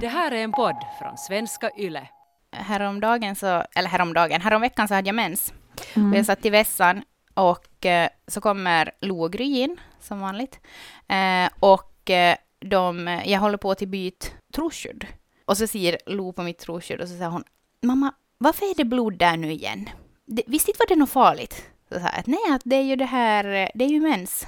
Det här är en podd från svenska YLE. Häromdagen så, eller häromdagen, häromveckan så hade jag mens. Mm. Och jag satt i vässan och eh, så kommer Lo och Gry in, som vanligt. Eh, och eh, de, jag håller på till byt troskydd. Och så ser Lo på mitt troskydd och så säger hon, mamma, varför är det blod där nu igen? Det, visst inte var det något farligt? Så sa jag, nej, att det är ju det här, det är ju mens.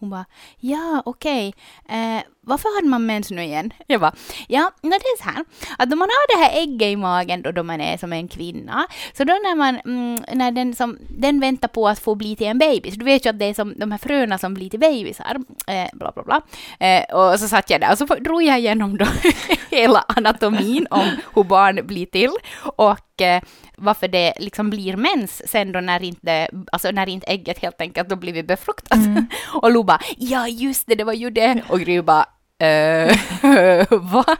Hon bara, ja okej, okay. eh, varför hade man mens nu igen? Jag bara, ja, det är så här, att om man har det här ägget i magen då, då man är som en kvinna, så då när man, mm, när den som, den väntar på att få bli till en baby, så du vet ju att det är som de här fröna som blir till bebisar, eh, bla bla bla. Eh, och så satt jag där och så drog jag igenom då hela anatomin om hur barn blir till och eh, varför det liksom blir mens sen då när inte, alltså när inte ägget helt enkelt då blivit befruktat. Mm. och Lo bara, ja just det, det var ju det. Och Gry bara, Uh, vad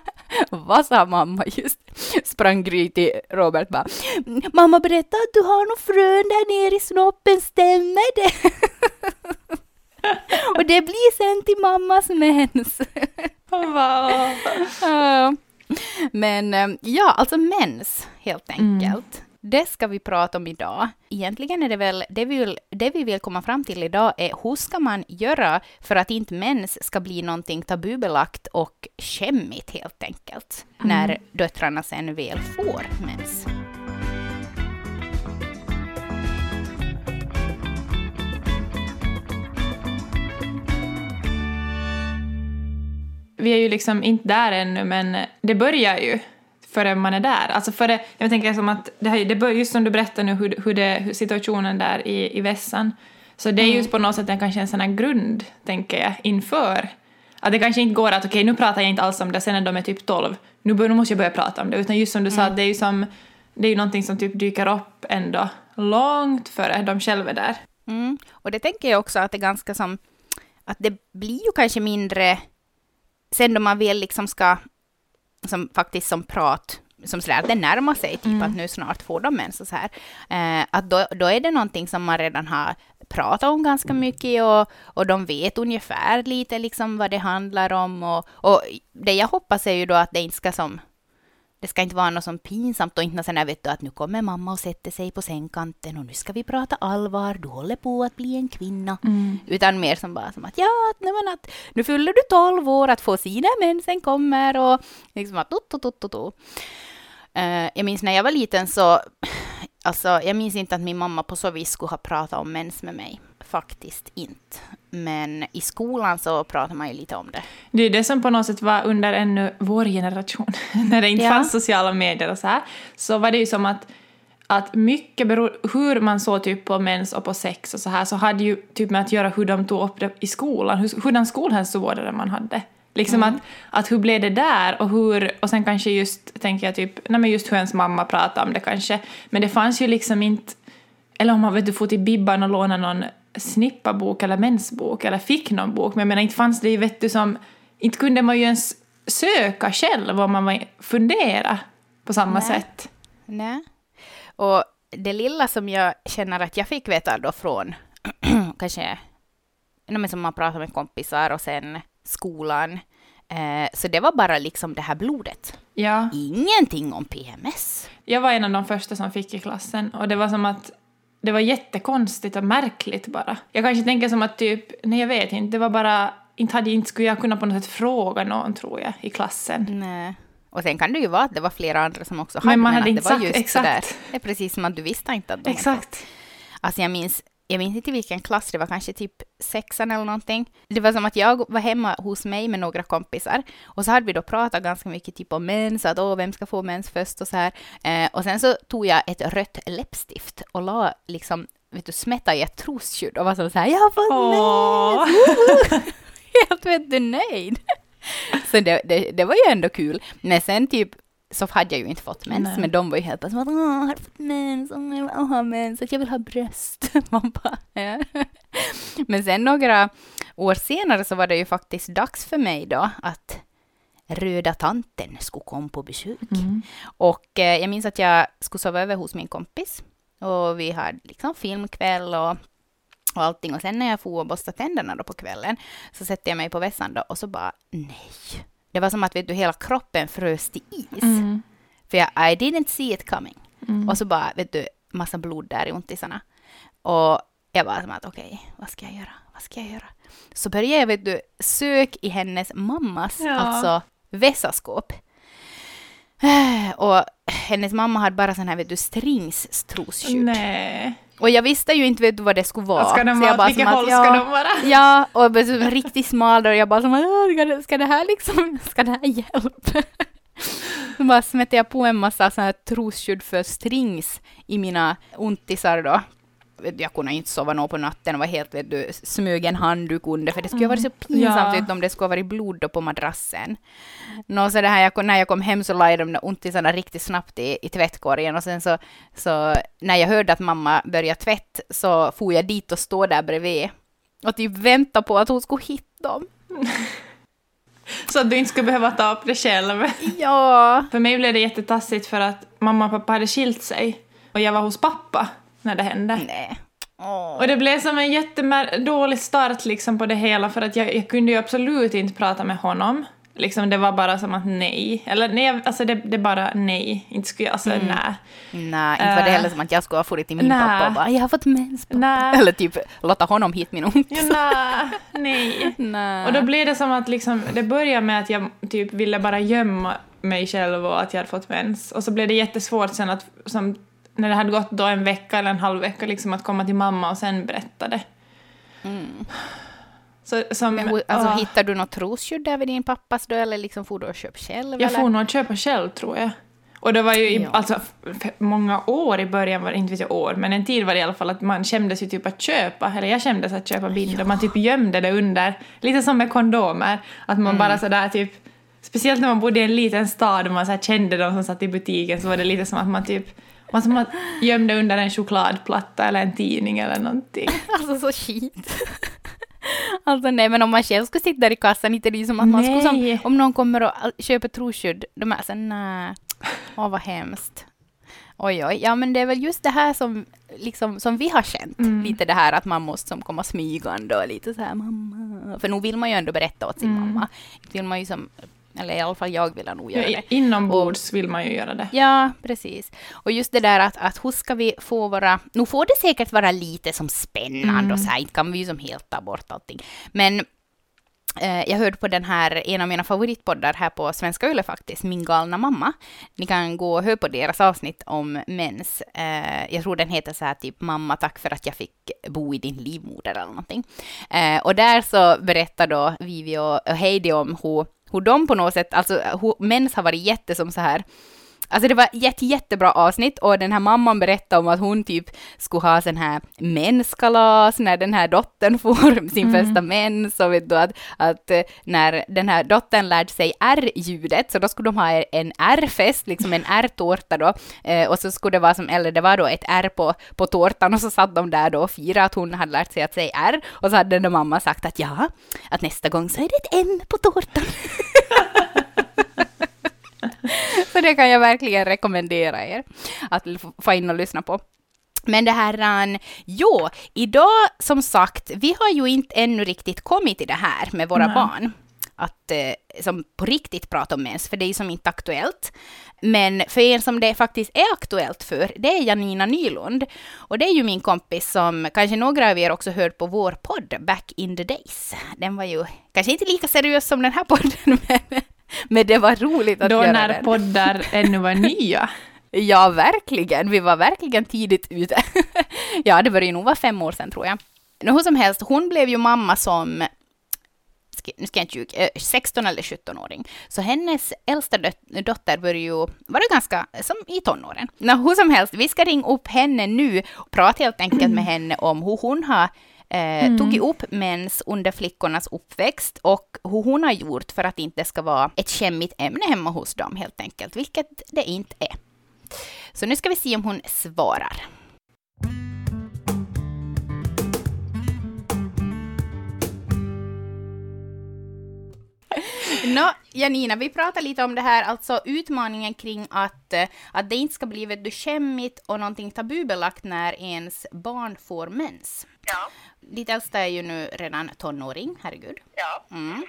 va sa mamma just? Sprang Gry till Robert bara. Mamma berättade att du har några frön där nere i snoppen, stämmer det? Och det blir sen till mammas mens. uh, men eh, ja, alltså mens helt mm. enkelt. Mm. Det ska vi prata om idag. Egentligen är det väl det vi, vill, det vi vill komma fram till idag är hur ska man göra för att inte mens ska bli någonting tabubelagt och skämmigt helt enkelt, mm. när döttrarna sen väl får mens. Vi är ju liksom inte där ännu, men det börjar ju förrän man är där. Alltså före, jag tänker som att, det, här, det just som du berättar nu hur, hur, det, hur situationen där i, i vässan, så det är mm. just på något sätt en, kanske en sån här grund, tänker jag, inför. Att det kanske inte går att, okej okay, nu pratar jag inte alls om det sen när de är typ 12, nu, nu måste jag börja prata om det, utan just som du mm. sa, det är ju som, det är ju någonting som typ dyker upp ändå långt före de själva är där. Mm. Och det tänker jag också att det är ganska som, att det blir ju kanske mindre sen då man väl liksom ska som faktiskt som prat, som sådär, att det närmar sig, typ mm. att nu snart får de mens och så här. Eh, att då, då är det någonting som man redan har pratat om ganska mycket och, och de vet ungefär lite liksom vad det handlar om och, och det jag hoppas är ju då att det inte ska som det ska inte vara något som pinsamt och inte något vet du att nu kommer mamma och sätter sig på sängkanten och nu ska vi prata allvar, du håller på att bli en kvinna. Mm. Utan mer som bara som att ja, nej men att nu fyller du tolv år, att få sina mensen kommer och liksom att tot, tot, tot, tot. Uh, jag minns när jag var liten så, alltså jag minns inte att min mamma på så vis skulle ha pratat om mens med mig faktiskt inte. Men i skolan så pratar man ju lite om det. Det är det som på något sätt var under ännu vår generation, när det inte ja. fanns sociala medier och så här, så var det ju som att att mycket beror, hur man såg typ på mens och på sex och så här, så hade ju typ med att göra hur de tog upp det i skolan, hur, hurdan skolhälsovårdare man hade. Liksom mm. att, att hur blev det där och hur, och sen kanske just, tänker jag typ, nej men just hur ens mamma pratade om det kanske, men det fanns ju liksom inte, eller om man vet du får till Bibban och låna någon snippabok eller mensbok eller fick någon bok, men jag menar inte fanns det ju vet du som, inte kunde man ju ens söka själv om man fundera på samma Nej. sätt. Nej. Och det lilla som jag känner att jag fick veta då från kanske, som man pratar med kompisar och sen skolan, eh, så det var bara liksom det här blodet. Ja. Ingenting om PMS. Jag var en av de första som fick i klassen och det var som att det var jättekonstigt och märkligt bara. Jag kanske tänker som att typ, nej jag vet inte, det var bara, inte, hade, inte skulle jag kunna på något sätt fråga någon tror jag i klassen. Nej. Och sen kan det ju vara att det var flera andra som också hade, men man hade men inte det var sagt, just exakt. Där. Det är precis som att du visste inte att de Exakt. Alltså jag minns jag minns inte vilken klass, det var kanske typ sexan eller någonting. Det var som att jag var hemma hos mig med några kompisar och så hade vi då pratat ganska mycket typ om mens, att åh, vem ska få mens först och så här. Eh, och sen så tog jag ett rött läppstift och la liksom, vet du, smätta i ett trosskydd och var så här, jag har fått mens! Helt vet du nöjd. så det, det, det var ju ändå kul. Men sen typ så hade jag ju inte fått mens, Nej. men de var ju helt bara som att Åh, jag har fått mens, Åh, jag vill ha mens, jag vill ha bröst. Man bara, ja. Men sen några år senare så var det ju faktiskt dags för mig då att röda tanten skulle komma på besök. Mm. Och eh, jag minns att jag skulle sova över hos min kompis och vi hade liksom filmkväll och och allting. Och sen när jag får och borstade tänderna då på kvällen så sätter jag mig på vässan då och så bara nej, det var som att vet du, hela kroppen frös till is. Mm. För jag, I didn't see it coming. Mm. Och så bara, vet du, massa blod där i ontisarna. Och jag bara som att okej, vad ska jag göra? Vad ska jag göra? Så började jag, vet du, sök i hennes mammas, Ja. alltså vässaskåp. Och hennes mamma hade bara sån här, vet du, strings. Nej. Och jag visste ju inte vet du, vad det skulle vara. Ska de vara, åt vilket håll att, ska ja, de vara? Ja, och bara som riktigt smal och jag bara som att, "Åh, ska det, ska det här liksom, ska det här hjälpa? Så bara smätte jag på en massa sån här trosskydd för strings i mina ontisar då. Jag kunde inte sova nå på natten och var helt, vet du, smög en handduk under, för det skulle ha varit så pinsamt Ja. om det skulle ha varit blod på madrassen. Nå, så det här, jag, när jag kom hem så la jag de där ontisarna riktigt snabbt i, i tvättkorgen och sen så, så när jag hörde att mamma började tvätt så for jag dit och stod där bredvid och typ väntade på att hon skulle hitta dem. Så att du inte skulle behöva ta upp det själv. Ja. För mig blev det jättetassigt för att mamma och pappa hade skilt sig. Och jag var hos pappa när det hände. Nej. Åh. Och det blev som en jättedålig start liksom på det hela för att jag, jag kunde ju absolut inte prata med honom. Liksom det var bara som att nej. Eller nej, alltså det, det bara nej. Inte skulle jag, alltså Mm. nej. Nej, inte var det Äh. heller som att jag skulle ha farit till min Nej. pappa och bara ”jag har fått mens”. pappa." Eller typ låta honom hit min ont. Ja, nej, nej. Nej. Och då blev det som att liksom, det började med att jag typ ville bara gömma mig själv och att jag hade fått mens. Och så blev det jättesvårt sen att, som, när det hade gått då en vecka eller en halv vecka, liksom att komma till mamma och sen berätta det. Så, som, Men, alltså, ah, hittar du något trosskydd där vid din pappas då, eller liksom får du och köpa själv? jag eller? får nog köpa själv tror jag. Och det var ju i, Ja. alltså, många år i början, var det inte vet jag år, men en tid var det i alla fall att man kändes ju typ att köpa, eller jag kändes att köpa bindor, man typ gömde det under, lite som med kondomer, att man bara sådär typ, speciellt när man bodde i en liten stad och man så kände de som satt i butiken så var det lite som att man typ, man som att gömde under en chokladplatta eller en tidning eller någonting. Alltså så skit. Alltså nej, men om man själv skulle sitta där i kassan, inte det är som att man skulle som, Nej. om någon kommer och köper trosskydd, de är så nej, åh vad hemskt. Oj, oj, ja men det är väl just det här som, liksom, som vi har känt, Mm. lite det här att man måste som komma smygande och lite så här mamma, för nu vill man ju ändå berätta åt sin Mm. mamma. Vill man ju som, eller i alla fall jag vill nog göra det. inombords vill man ju göra det. Ja, precis. Och just det där att, att hur ska vi få vara... Nu får det säkert vara lite som spännande Mm. och så här, inte kan vi ju som helt ta bort allting. Men eh, jag hörde på den här, en av mina favoritpoddar här på Svenska Yle faktiskt, Min galna mamma. Ni kan gå och höra på deras avsnitt om mens. Eh, jag tror den heter så här typ Mamma, tack för att jag fick bo i din livmoder eller någonting. Eh, och där så berättar då Vivi och och Heidi om hur, hur de på något sätt, alltså hur mens har varit jätte som så här. Alltså det var jätte, jättebra avsnitt och den här mamman berättade om att hon typ skulle ha sån här menskalas när den här dottern får sin första mens och vet du att, att eh, när den här dottern lärde sig R-ljudet så då skulle de ha en R-fest, liksom en R-tårta då. Eh, och så skulle det vara som, eller det var då ett R på, på tårtan och så satt de där då och firade att hon hade lärt sig att säga R. Och så hade den där mamman sagt att ja, att nästa gång så är det ett M på tårtan. Så det kan jag verkligen rekommendera er att få in och lyssna på. Men det här, jo, idag som sagt, vi har ju inte ännu riktigt kommit till det här med våra Nej. barn. Att eh, som på riktigt prata om mens, för det är ju som inte aktuellt. Men för er som det faktiskt är aktuellt för, det är Janina Nylund. Och det är ju min kompis som kanske några av er också hört på vår podd Back in the days. Den var ju kanske inte lika seriös som den här podden, men, men det var roligt att Då göra när den. poddar ännu var nya. Ja, verkligen. Vi var verkligen tidigt ute. ja, det började ju nog vara fem år sedan tror jag. Nå, hur som helst, hon blev ju mamma som nu ska jag inte ljuga, eh, 16 eller 17-åring. Så hennes äldsta dot- dotter började ju vara ganska som i tonåren. Nå, hur som helst, vi ska ringa upp henne nu och prata helt enkelt med henne om hur hon har eh, tagit upp mens under flickornas uppväxt och hur hon har gjort för att det inte ska vara ett skämmigt ämne hemma hos dem helt enkelt, vilket det inte är. Så nu ska vi se om hon svarar. Nå, Janina, vi pratar lite om det här, alltså utmaningen kring att, eh, att det inte ska bli vet du, skämmigt och någonting tabubelagt när ens barn får mens. Ja. Ditt äldsta är ju nu redan tonåring, herregud. Ja. Mm.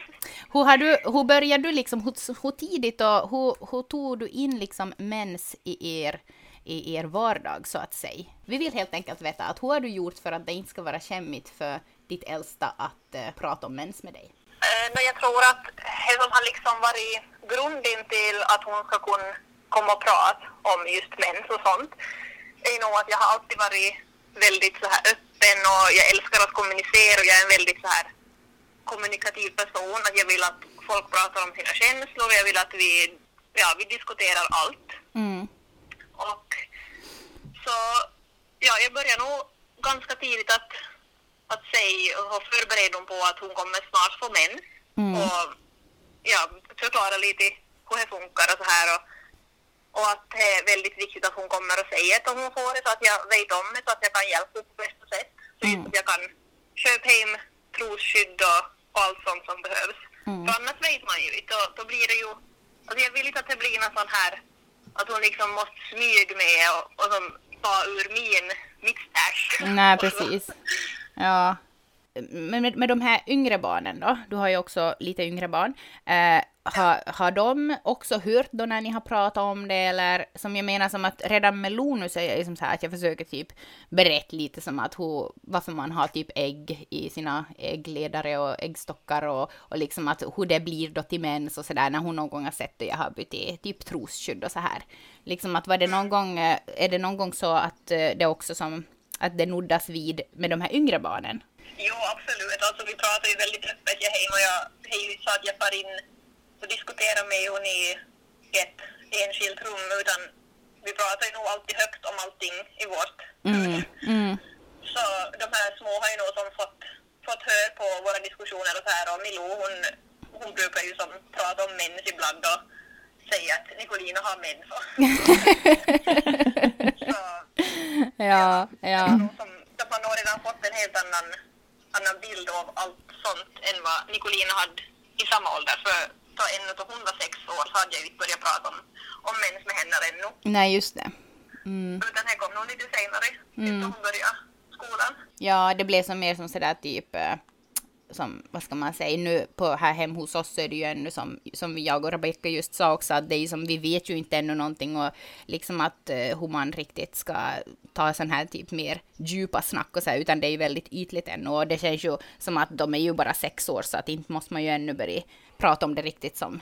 Hur, har du, hur började du liksom, hur, hur tidigt och hur, hur tog du in liksom mens i er, i er vardag så att säga? Vi vill helt enkelt veta att hur har du gjort för att det inte ska vara skämmigt för ditt äldsta att uh, prata om mens med dig? Eh, men jag tror att det som har liksom varit grunden till att hon ska kunna komma och prata om just mens och sånt är nog att jag har alltid varit väldigt så här öppen och jag älskar att kommunicera och jag är en väldigt så här kommunikativ person. Att jag vill att folk pratar om sina känslor och jag vill att vi, ja, vi diskuterar allt. Mm. Och så, ja, jag börjar nog ganska tidigt att, att säga och förbereda dem på att hon kommer snart få mens. Mm. Och ja, förklara lite hur det funkar och så här. Och, och att det är väldigt viktigt att hon kommer och säger att hon får det så att jag vet om det så att jag kan hjälpa på bästa. Så att jag kan köpa hem trosskydd och, och allt sånt som behövs. För annars vet man ju inte. Då, blir det ju... Alltså jag vill inte att det blir någon sån här att hon liksom måste smyga med och, och som ta ur min, mitt stash. Nej, precis. Ja. Men med, med de här yngre barnen då, du har ju också lite yngre barn, eh, har, har de också hört då när ni har pratat om det eller som jag menar som att redan med Lonus är jag liksom så här att jag försöker typ berätta lite som att hur, varför man har typ ägg i sina äggledare och äggstockar och, och liksom att hur det blir då till mens och sådär när hon någon gång har sett det jag har bytt i typ trosskydd och så här. Liksom att var det någon gång, eh, är det någon gång så att eh, det också som att det noddas vid med de här yngre barnen? Jo, absolut. Alltså, vi pratar ju väldigt öppet. Jag hem och jag är ju så att jag far in och diskuterar med hon i ett enskilt rum utan vi pratar ju nog alltid högt om allting i vårt Mm, mm, Så de här små har ju nog som fått, fått höra på våra diskussioner och så här och Milou hon, hon brukar ju som prata om mens ibland och säga att Nicolina har mens. så ja, ja. som, de har nog redan fått en helt annan, annan bild av allt sånt än vad Nicolina hade i samma ålder. För då ännu då hon var sex år så hade jag inte börjat prata om, om mens med henne ännu. Nej, just det. Mm. Utan det kom nog lite senare, efter hon började skolan. Ja, det blev som mer som sådär typ, eh, som, vad ska man säga, nu på här hem hos oss så är det ju ännu som, som jag och Rebecka just sa också, att det är ju som, vi vet ju inte ännu någonting och liksom att eh, hur man riktigt ska ta sån här typ mer djupa snack och så här, utan det är ju väldigt ytligt ännu och det känns ju som att de är ju bara sex år så att inte måste man ju ännu börja prata om det riktigt som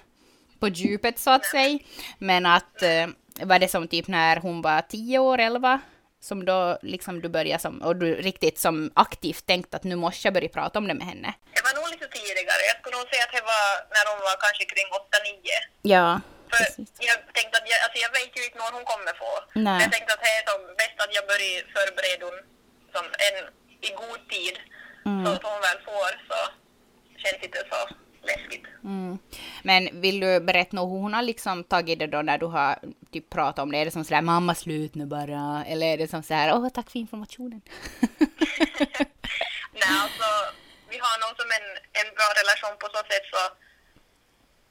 på djupet så att säga. Men att eh, var det som typ när hon var tio år, elva, som då liksom du började som, och du riktigt som aktivt tänkt att nu måste jag börja prata om det med henne. Det var nog lite tidigare. Jag skulle nog säga att det var när hon var kanske kring 8-9. Ja, För precis. jag tänkte att jag, alltså jag vet ju inte när hon kommer få. Nej. Jag tänkte att det är som bäst att jag börjar förbereda hon som en i god tid. Mm. Så att hon väl får så känns det inte så läskigt. Mm. Men vill du berätta nog hur hon har liksom tagit det då när du har typ pratat om det? Är det som sådär mamma slut nu bara? Eller är det som såhär åh tack för informationen? Nej, alltså vi har nog som en, en bra relation på så sätt så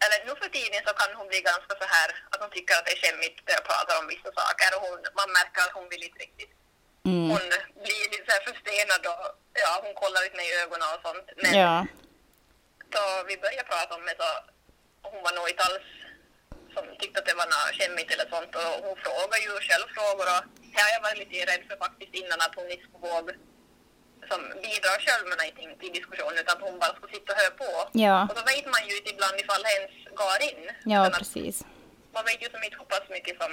eller nu för tiden så kan hon bli ganska så här att hon tycker att det är skämmigt när jag pratar om vissa saker och hon, man märker att hon vill inte riktigt. Mm. Hon blir lite så här förstenad och ja, hon kollar lite mig i ögonen och sånt. Men Ja. Då vi började prata om det så hon var nog inte alls som tyckte att det var något skämmigt eller sånt och hon frågar ju själv frågor och det har jag varit lite rädd för faktiskt innan att hon inte skulle våga som bidrar själv med någonting till diskussionen utan att hon bara skulle sitta och höra på. Ja. Och då vet man ju inte ibland ifall det ens går in. Ja, att precis. Man vet ju som inte hur pass mycket som,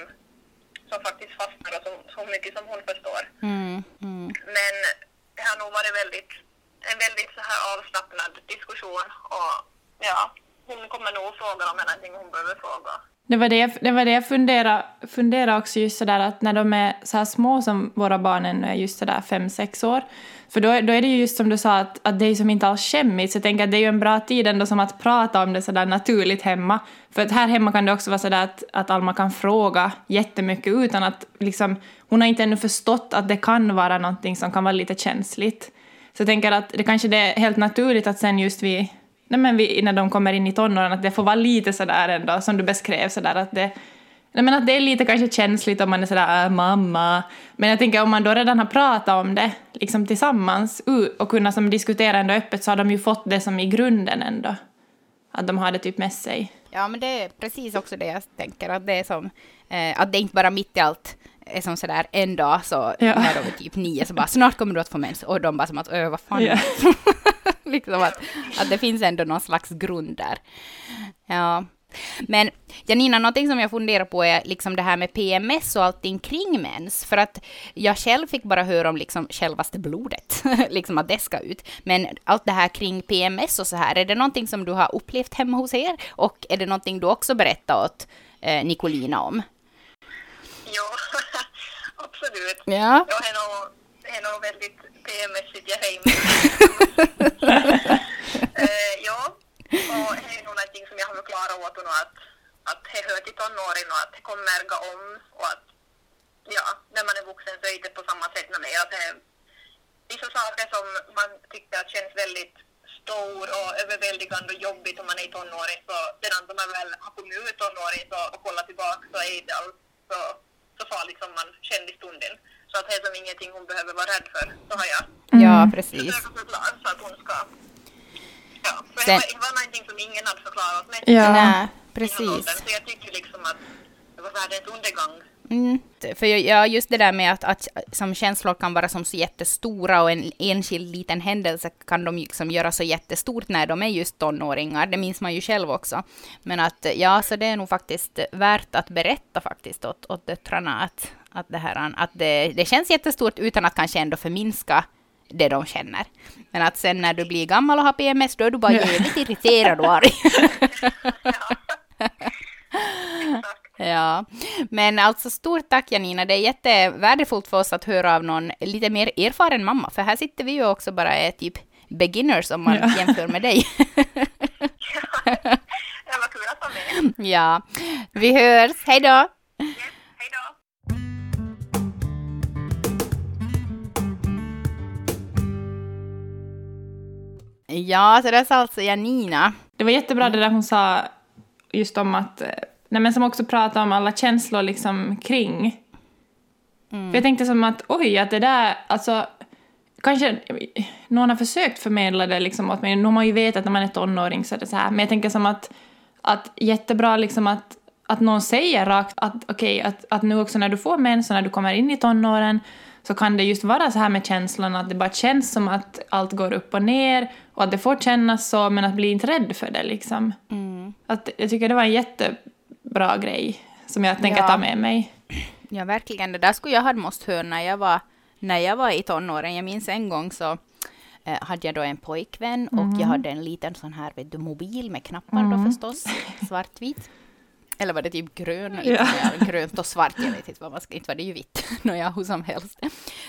som faktiskt fastnar och så, så mycket som hon förstår. Mm, mm. Men det har nog varit väldigt, en väldigt så här avslappnad diskussion och ja, hon kommer nog fråga om någonting hon behöver fråga. Det var det, jag- det, var det jag funderade, funderade också just sådär att när de är så här små som våra barn ännu är just sådär fem sex år. För då, är- då är det ju just som du sa att, att det är som inte alls skämmigt så jag tänker att det är ju en bra tid ändå som att prata om det sådär naturligt hemma. För att här hemma kan det också vara sådär att, att Alma kan fråga jättemycket utan att liksom, hon har inte ännu förstått att det kan vara någonting som kan vara lite känsligt. Så jag tänker att det kanske det är helt naturligt att sen just vi Nej, men vi, när de kommer in i tonåren, att det får vara lite sådär ändå, som du beskrev, sådär att det, Nej, men att det är lite kanske känsligt om man är sådär äh, mamma. Men jag tänker om man då redan har pratat om det liksom tillsammans och kunnat som diskutera ändå öppet så har de ju fått det som i grunden ändå. Att de har det typ med sig. Ja, men det är precis också det jag tänker, att det är som, eh, att det inte bara mitt i allt är som sådär en dag så ja. när de är typ nio så bara snart kommer du att få mens och de bara som att öh vad fan. Ja. liksom att, att det finns ändå någon slags grund där. Ja. Men Janina, någonting som jag funderar på är liksom det här med PMS och allting kring mens. För att jag själv fick bara höra om liksom självaste blodet, liksom att det ska ut. Men allt det här kring PMS och så här, är det någonting som du har upplevt hemma hos er? Och är det någonting du också berättar åt eh, Nicolina om? Ja, absolut. Ja. Jag är nog, är nog väldigt PMS-igt jag hemma. uh, ja, och det är nog någonting som jag har förklarat åt honom att, att det hör till tonåren och att det kommer gå om och att ja, när man är vuxen så är det på samma sätt mer. Att det är vissa saker som man tycker att känns väldigt stor och överväldigande och jobbigt om man är i tonåren så sedan när man väl har kommit ut tonåren så, och kollat tillbaka så är det alls så, så farligt som man kände i stunden. Så att det är som ingenting hon behöver vara rädd för, så har jag ja, precis. försökt förklara så att hon ska Ja, för Sen... det var någonting som ingen hade förklarat mig. Ja, Nej, precis. Så jag tycker liksom att det var världens undergång. Mm. För ja, just det där med att, att som känslor kan vara som så jättestora och en enskild liten händelse kan de liksom göra så jättestort när de är just tonåringar. Det minns man ju själv också. Men att ja, så det är nog faktiskt värt att berätta faktiskt åt, åt döttrarna att, att, det, här, att det, det känns jättestort utan att kanske ändå förminska det de känner. Men att sen när du blir gammal och har PMS, då är du bara jävligt irriterad och arg. Ja, men alltså stort tack Janina. Det är jättevärdefullt för oss att höra av någon lite mer erfaren mamma, för här sitter vi ju också bara är typ beginners om man ja. jämför med dig. ja, vad kul att vara med. Ja, vi hörs. Hej då! Yes, hej då! Ja, så det sa alltså Janina. Det var jättebra det där hon sa just om att eh, Nej, men som också pratar om alla känslor liksom kring. Mm. För jag tänkte som att oj, att det där, alltså kanske någon har försökt förmedla det liksom åt mig. Nu har man ju vetat att när man är tonåring så är det så här. Men jag tänker som att, att jättebra liksom att, att någon säger rakt att okej, okay, att, att nu också när du får mens och när du kommer in i tonåren så kan det just vara så här med känslan att det bara känns som att allt går upp och ner och att det får kännas så men att bli inte rädd för det liksom. Mm. Att, jag tycker det var en jätte bra grej som jag tänker ja. ta med mig. Ja, verkligen. Det där skulle jag ha måste höra när jag var, när jag var i tonåren. Jag minns en gång så eh, hade jag då en pojkvän och mm. jag hade en liten sån här vet du, mobil med knappar mm. då förstås, svartvit. Eller var det typ grön? Ja. grönt och svart, jag vet inte vad man ska, inte var det ju vitt, nåja, hur som helst.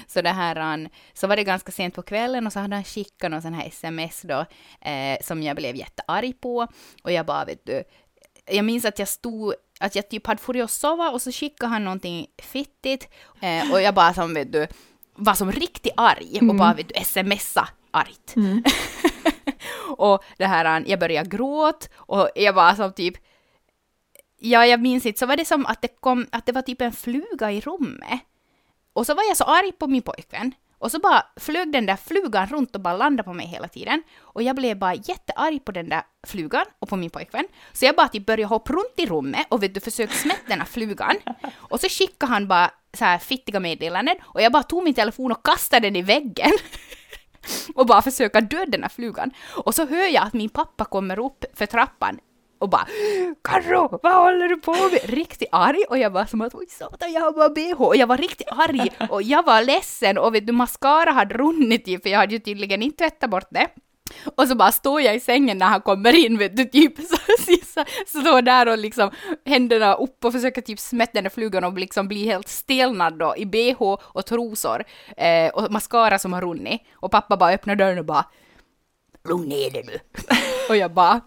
Så det här, så var det ganska sent på kvällen och så hade han skickat någon sån här sms då, eh, som jag blev jättearg på. Och jag bara, vet du, jag minns att jag stod, att jag typ hade och sova och så skickade han någonting fittigt eh, och jag bara som vet du, var som riktigt arg mm. och bara vet du, smsa argt. Mm. och det här, jag började gråta och jag var som typ, ja jag minns inte, så var det som att det kom, att det var typ en fluga i rummet. Och så var jag så arg på min pojkvän och så bara flög den där flugan runt och bara landade på mig hela tiden. Och jag blev bara jättearg på den där flugan och på min pojkvän. Så jag bara typ började hoppa runt i rummet och vet du, försökte smätta den här flugan. Och så skickade han bara så här fittiga meddelanden och jag bara tog min telefon och kastade den i väggen. och bara försöka döda den här flugan. Och så hör jag att min pappa kommer upp för trappan och bara Karro, vad håller du på med? Riktigt arg och jag var som att oj satan jag har bara bh och jag var riktigt arg och jag var ledsen och vet du mascara hade runnit ju för jag hade ju tydligen inte tvättat bort det. Och så bara står jag i sängen när han kommer in, vet du, typ så, så, så står där och liksom händerna upp och försöker typ smätta den där flugan och liksom bli helt stelnad då i bh och trosor eh, och mascara som har runnit. Och pappa bara öppnar dörren och bara lugn ner dig nu. och jag bara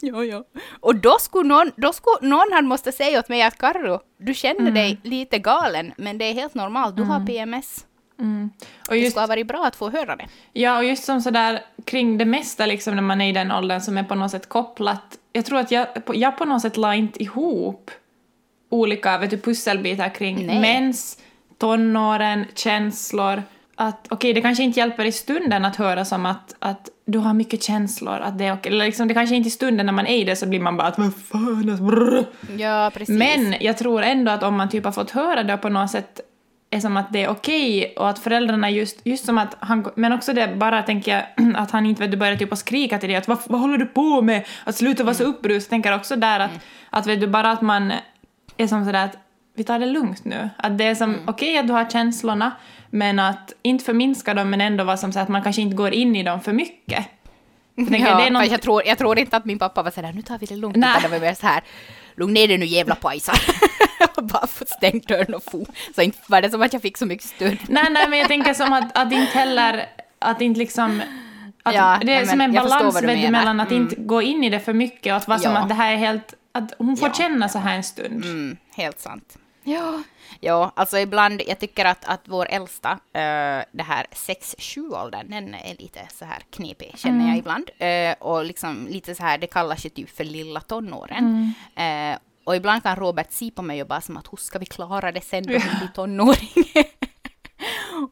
Ja, ja. Och då skulle någon, då skulle någon han måste säga åt mig att Karro, du känner mm. dig lite galen, men det är helt normalt, du mm. har PMS. Mm. Och just, det skulle ha varit bra att få höra det. Ja, och just som sådär kring det mesta liksom när man är i den åldern som är på något sätt kopplat. Jag tror att jag, jag på något sätt la inte ihop olika vet du, pusselbitar kring Nej. mens, tonåren, känslor. Att okej, det kanske inte hjälper i stunden att höra som att, att du har mycket känslor, att det är okej. Eller liksom, det kanske inte i stunden när man är i det så blir man bara att vad fan, alltså. Ja, precis. Men jag tror ändå att om man typ har fått höra det på något sätt är som att det är okej och att föräldrarna just, just som att han, men också det bara tänker jag att han inte vet du börjar typ att skrika till dig att vad, vad håller du på med? Att sluta vara så upprusad. Tänker också där att, att vet du bara att man är som sådär att vi tar det lugnt nu. Att det är som okej att du har känslorna men att inte förminska dem men ändå vara som så att man kanske inte går in i dem för mycket. Jag tänker, ja, fast jag, tror, jag tror inte att min pappa var sådär, nu tar vi det lugnt, utan det var mer så här, lugn ner dig nu jävla pajsar. bara få stängt dörren och få. Så inte var det som att jag fick så mycket stöd. Nej, nej, men jag tänker som att, att inte heller, att inte liksom... Att Ja, det är nej, som en balans mellan att Mm. inte gå in i det för mycket och att vara som Ja. att det här är helt... Att hon får Ja. känna så här en stund. Mm, helt sant. Ja. ja, alltså ibland, jag tycker att, att vår äldsta, eh, det här 6-7-åldern, den är lite så här knepig, känner Mm. jag ibland. Eh, och liksom lite så här, det kallas ju typ för lilla tonåren. Mm. Eh, och ibland kan Robert se på mig och bara som att hur ska vi klara det sen då hon blir tonåring?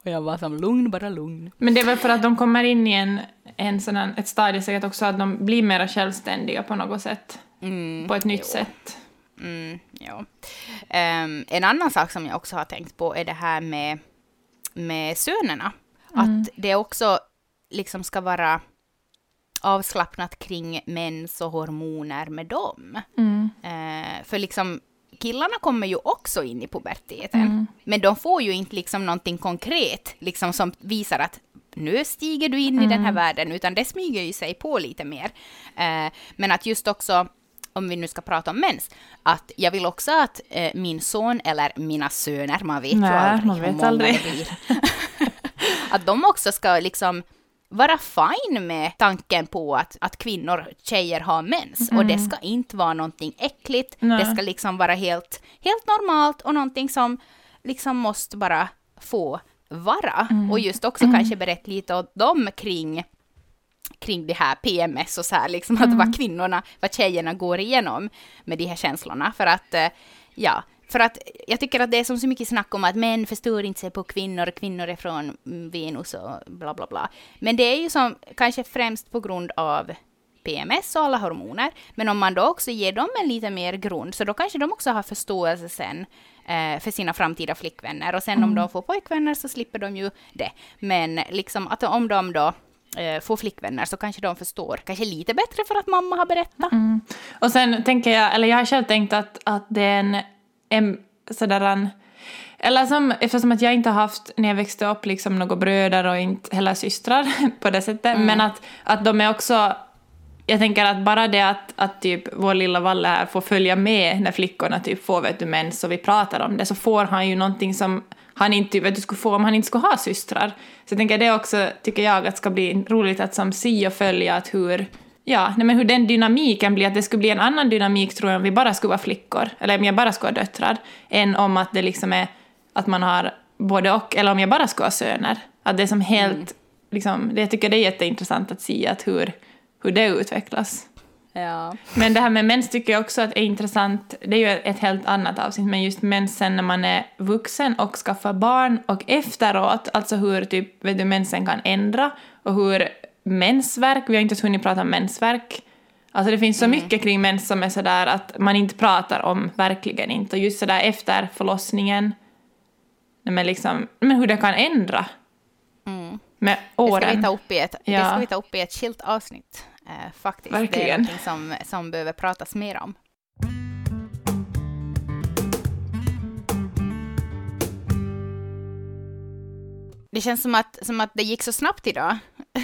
och jag var som lugn, bara lugn. Men det är väl för att de kommer in i en, en här, ett stadie säkert också att de blir mer självständiga på något sätt. Mm, På ett nytt jo. sätt. Mm, ja. Ehm, en annan sak som jag också har tänkt på är det här med, med sönerna. Att det också liksom ska vara avslappnat kring mens och hormoner med dem. Mm. Eh, för liksom killarna kommer ju också in i puberteten. Men de får ju inte liksom någonting konkret liksom som visar att nu stiger du in i den här världen, utan det smyger ju sig på lite mer. Eh, men att just också, om vi nu ska prata om mens, att jag vill också att eh, min son, eller mina söner, man vet ju Nej, aldrig man hur vet många aldrig. det blir. att de också ska liksom vara fine med tanken på att, att kvinnor, tjejer har mens. Och det ska inte vara någonting äckligt. Nej. Det ska liksom vara helt, helt normalt och någonting som liksom måste bara få vara. Och just också kanske berätta lite åt dem kring kring det här PMS och så här, liksom att vad kvinnorna, vad tjejerna går igenom med de här känslorna. För att, eh, ja, för att jag tycker att det är som så mycket snack om att män förstår inte sig på kvinnor, kvinnor är från mm, Venus och bla bla bla. Men det är ju som kanske främst på grund av PMS och alla hormoner. Men om man då också ger dem en lite mer grund, så då kanske de också har förståelse sen eh, för sina framtida flickvänner. Och sen om de får pojkvänner så slipper de ju det. Men liksom att om de då eh, får flickvänner så kanske de förstår kanske lite bättre för att mamma har berättat. Och sen tänker jag, eller jag har själv tänkt att, att det är en, en sådär en, eller som, eftersom att jag inte har haft, när jag växte upp, liksom några bröder och inte heller systrar på det sättet, men att, att de är också, jag tänker att bara det att, att typ vår lilla Valle här får följa med när flickorna typ får vet du, mens och vi pratar om det, så får han ju någonting som han inte vet du, skulle få om han inte skulle ha systrar. Så jag tänker det också, tycker jag, att ska bli roligt att som se och följa att hur, ja, nej men hur den dynamiken blir, att det skulle bli en annan dynamik tror jag om vi bara skulle vara flickor, eller om jag bara skulle ha döttrar, än om att det liksom är att man har både och, eller om jag bara skulle ha söner. Att det är som helt, liksom, det, jag tycker det är jätteintressant att se att hur, hur det utvecklas. Ja. Men det här med mens tycker jag också att är intressant. Det är ju ett helt annat avsnitt, men just mensen när man är vuxen och skaffar barn och efteråt, alltså hur typ, vet du, mensen kan ändra och hur mensvärk, vi har inte ens hunnit prata om mensvärk. Alltså det finns så mycket kring mens som är sådär att man inte pratar om, verkligen inte. Och just sådär efter förlossningen, men liksom, men hur det kan ändra Mm. med Det ska, vi åren. ta upp i ett, det Ja. ska vi ta upp i ett skilt avsnitt. Eh, faktiskt. Det är Verkligen. någonting som, som behöver pratas mer om. Det känns som att, som att det gick så snabbt idag.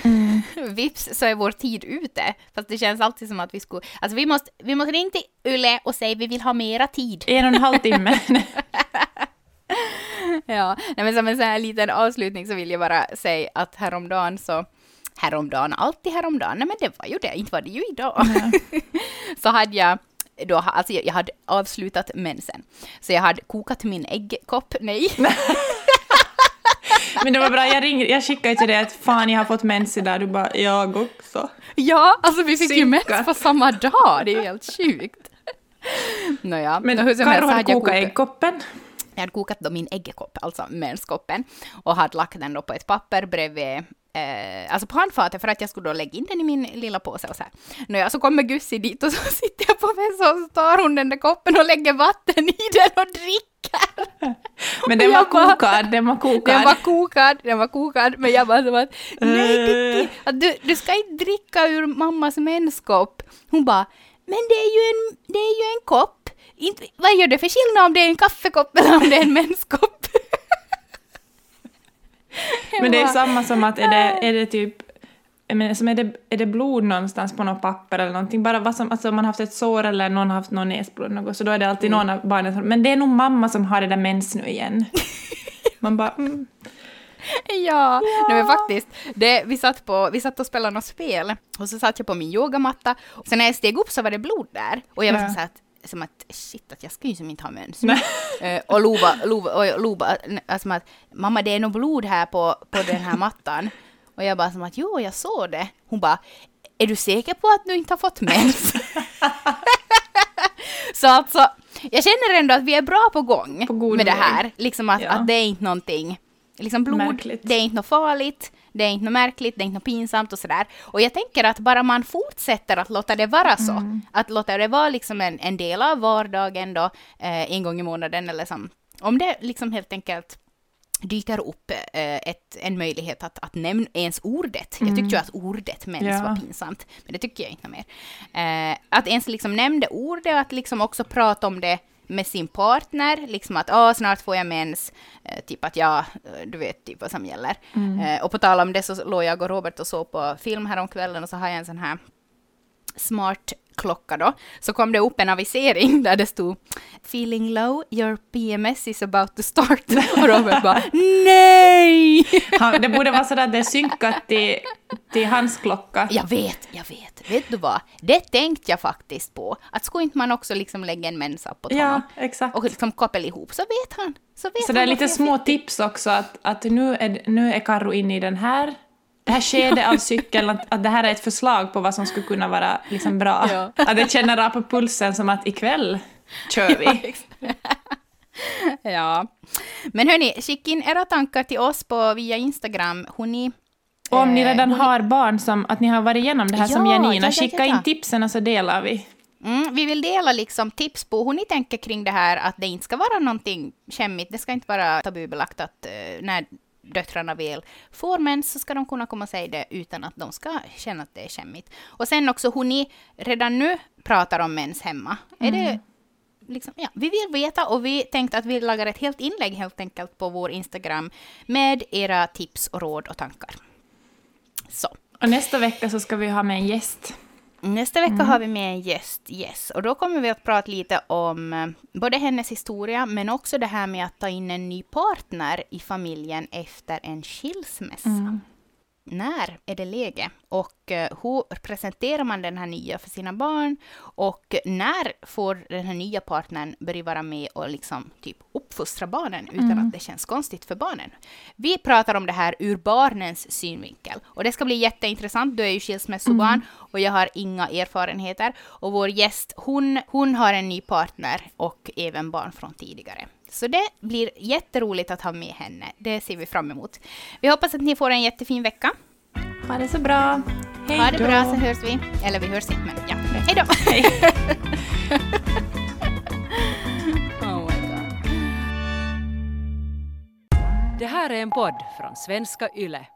Mm. Vips så är vår tid ute. Fast det känns alltid som att vi skulle... Alltså vi måste, vi måste ringa till Yle och säga vi vill ha mera tid. En och en halv timme. Ja, nej, men som en sån här liten avslutning så vill jag bara säga att häromdagen så häromdagen, alltid häromdagen, nej men det var ju det, inte var det ju idag. så hade jag då, alltså jag jag hade avslutat mensen. Så jag hade kokat min äggkopp, nej. Men det var bra, jag, ringde, jag skickade till dig att fan jag har fått mens idag, du bara jag också. ja, alltså vi fick ju Synkat. mens på samma dag, det är ju helt sjukt. Nåja, Men hur som Karo helst hade jag kokat- äggkoppen. jag hade kokat då min äggkopp, alltså menskoppen, och hade lagt den då på ett papper bredvid Eh, alltså handfatet för att jag skulle då lägga in den i min lilla påse och så här. Nåja, så kommer Gussi dit och så sitter jag på vässan och så tar hon den där koppen och lägger vatten i den och dricker. Men den var kokad, den var kokad. Den var kokad, den var kokad, men jag bara som att nej Pitti, att du, du ska inte dricka ur mammas menskopp. Hon bara, men det är ju en, det är ju en kopp. Inte, vad gör det för skillnad om det är en kaffekopp eller om det är en menskopp? Men det är samma som att är det, är det typ menar, som är, det, är det blod någonstans på något papper eller någonting, bara vad som, alltså om man har haft ett sår eller någon har haft någon näsblod något, så då är det alltid någon av barnen som, men det är nog mamma som har det där mens nu igen. Man bara, mm. Ja, Nej, men faktiskt. Det, vi, satt på, vi satt och spelade något spel och så satt jag på min yogamatta. Och sen när jag steg upp så var det blod där. Och jag var Ja. så att, som att shit, att jag ska ju som inte ha mens. Eh, och Lova, Lova, och Lova alltså som att mamma det är nog blod här på, på den här mattan. Och jag bara som att jo, jag såg det. Hon bara, är du säker på att du inte har fått mens? så alltså, jag känner ändå att vi är bra på gång På med det här. Liksom att, Ja. att det är inte någonting, liksom blod, Märkligt. det är inte något farligt, det är inte något märkligt, det är inte något pinsamt och sådär. Och jag tänker att bara man fortsätter att låta det vara så, Mm. att låta det vara liksom en, en del av vardagen då, eh, en gång i månaden eller som, om det liksom helt enkelt dyker upp eh, ett, en möjlighet att, att nämna ens ordet. Jag tyckte ju att ordet mens Mm. Ja. var pinsamt, men det tycker jag inte mer. Eh, att ens liksom nämnde ordet och att liksom också prata om det med sin partner, liksom att åh, snart får jag mens, eh, typ att ja, eh, du vet typ vad som gäller. Eh, och på tal om det så låg jag och Robert och såg på film häromkvällen och så har jag en sån här smart klocka då, så kom det upp en avisering där det stod “Feeling low, your PMS is about to start” och Robert bara “Nej!” Han, det borde vara sådär att det är synkat till, till hans klocka. Jag vet, jag vet. Vet du vad? Det tänkte jag faktiskt på. Att skulle inte man också liksom lägga en mensapp på Ja, honom exakt. och liksom koppla ihop så vet han. Så, vet Så det är han lite små tips också att, att nu, är, nu är Karo inne i den här, det här skedet av cykeln, att, att det här är ett förslag på vad som skulle kunna vara liksom bra. Ja. Att det känner av på pulsen som att ikväll kör vi. Ja. Men hörni, skicka in era tankar till oss på via Instagram. Hon Och om ni eh, redan hon- har barn som, att ni har varit igenom det här som Ja, Janina, ja, ja, skicka in tipsen så delar vi. Mm, vi vill dela liksom tips på hur ni tänker kring det här att det inte ska vara någonting skämmigt. Det ska inte vara tabubelagt att eh, när döttrarna väl får mens så ska de kunna komma och säga det utan att de ska känna att det är skämmigt. Och sen också hur ni redan nu pratar om mens hemma. Är det liksom, ja, vi vill veta och vi tänkte att vi lagar ett helt inlägg helt enkelt på vår Instagram med era tips och råd och tankar. Så. Och nästa vecka så ska vi ha med en gäst. Nästa vecka har vi med en gäst, yes. Och då kommer vi att prata lite om eh, både hennes historia, men också det här med att ta in en ny partner i familjen efter en skilsmässa. När är det läge? Och eh, hur presenterar man den här nya för sina barn? Och när får den här nya partnern börja vara med och liksom typ uppfostra barnen utan att det känns konstigt för barnen? Vi pratar om det här ur barnens synvinkel. Och det ska bli jätteintressant. Du är ju skilsmässobarn och jag har inga erfarenheter. Och vår gäst, hon, hon har en ny partner och även barn från tidigare. Så det blir jätteroligt att ha med henne. Det ser vi fram emot. Vi hoppas att ni får en jättefin vecka. Ha det så bra. Hej Ha det bra så hörs vi. Eller vi hörs inte, men ja. Hej då! Oh my God. Det här är en podd från svenska YLE.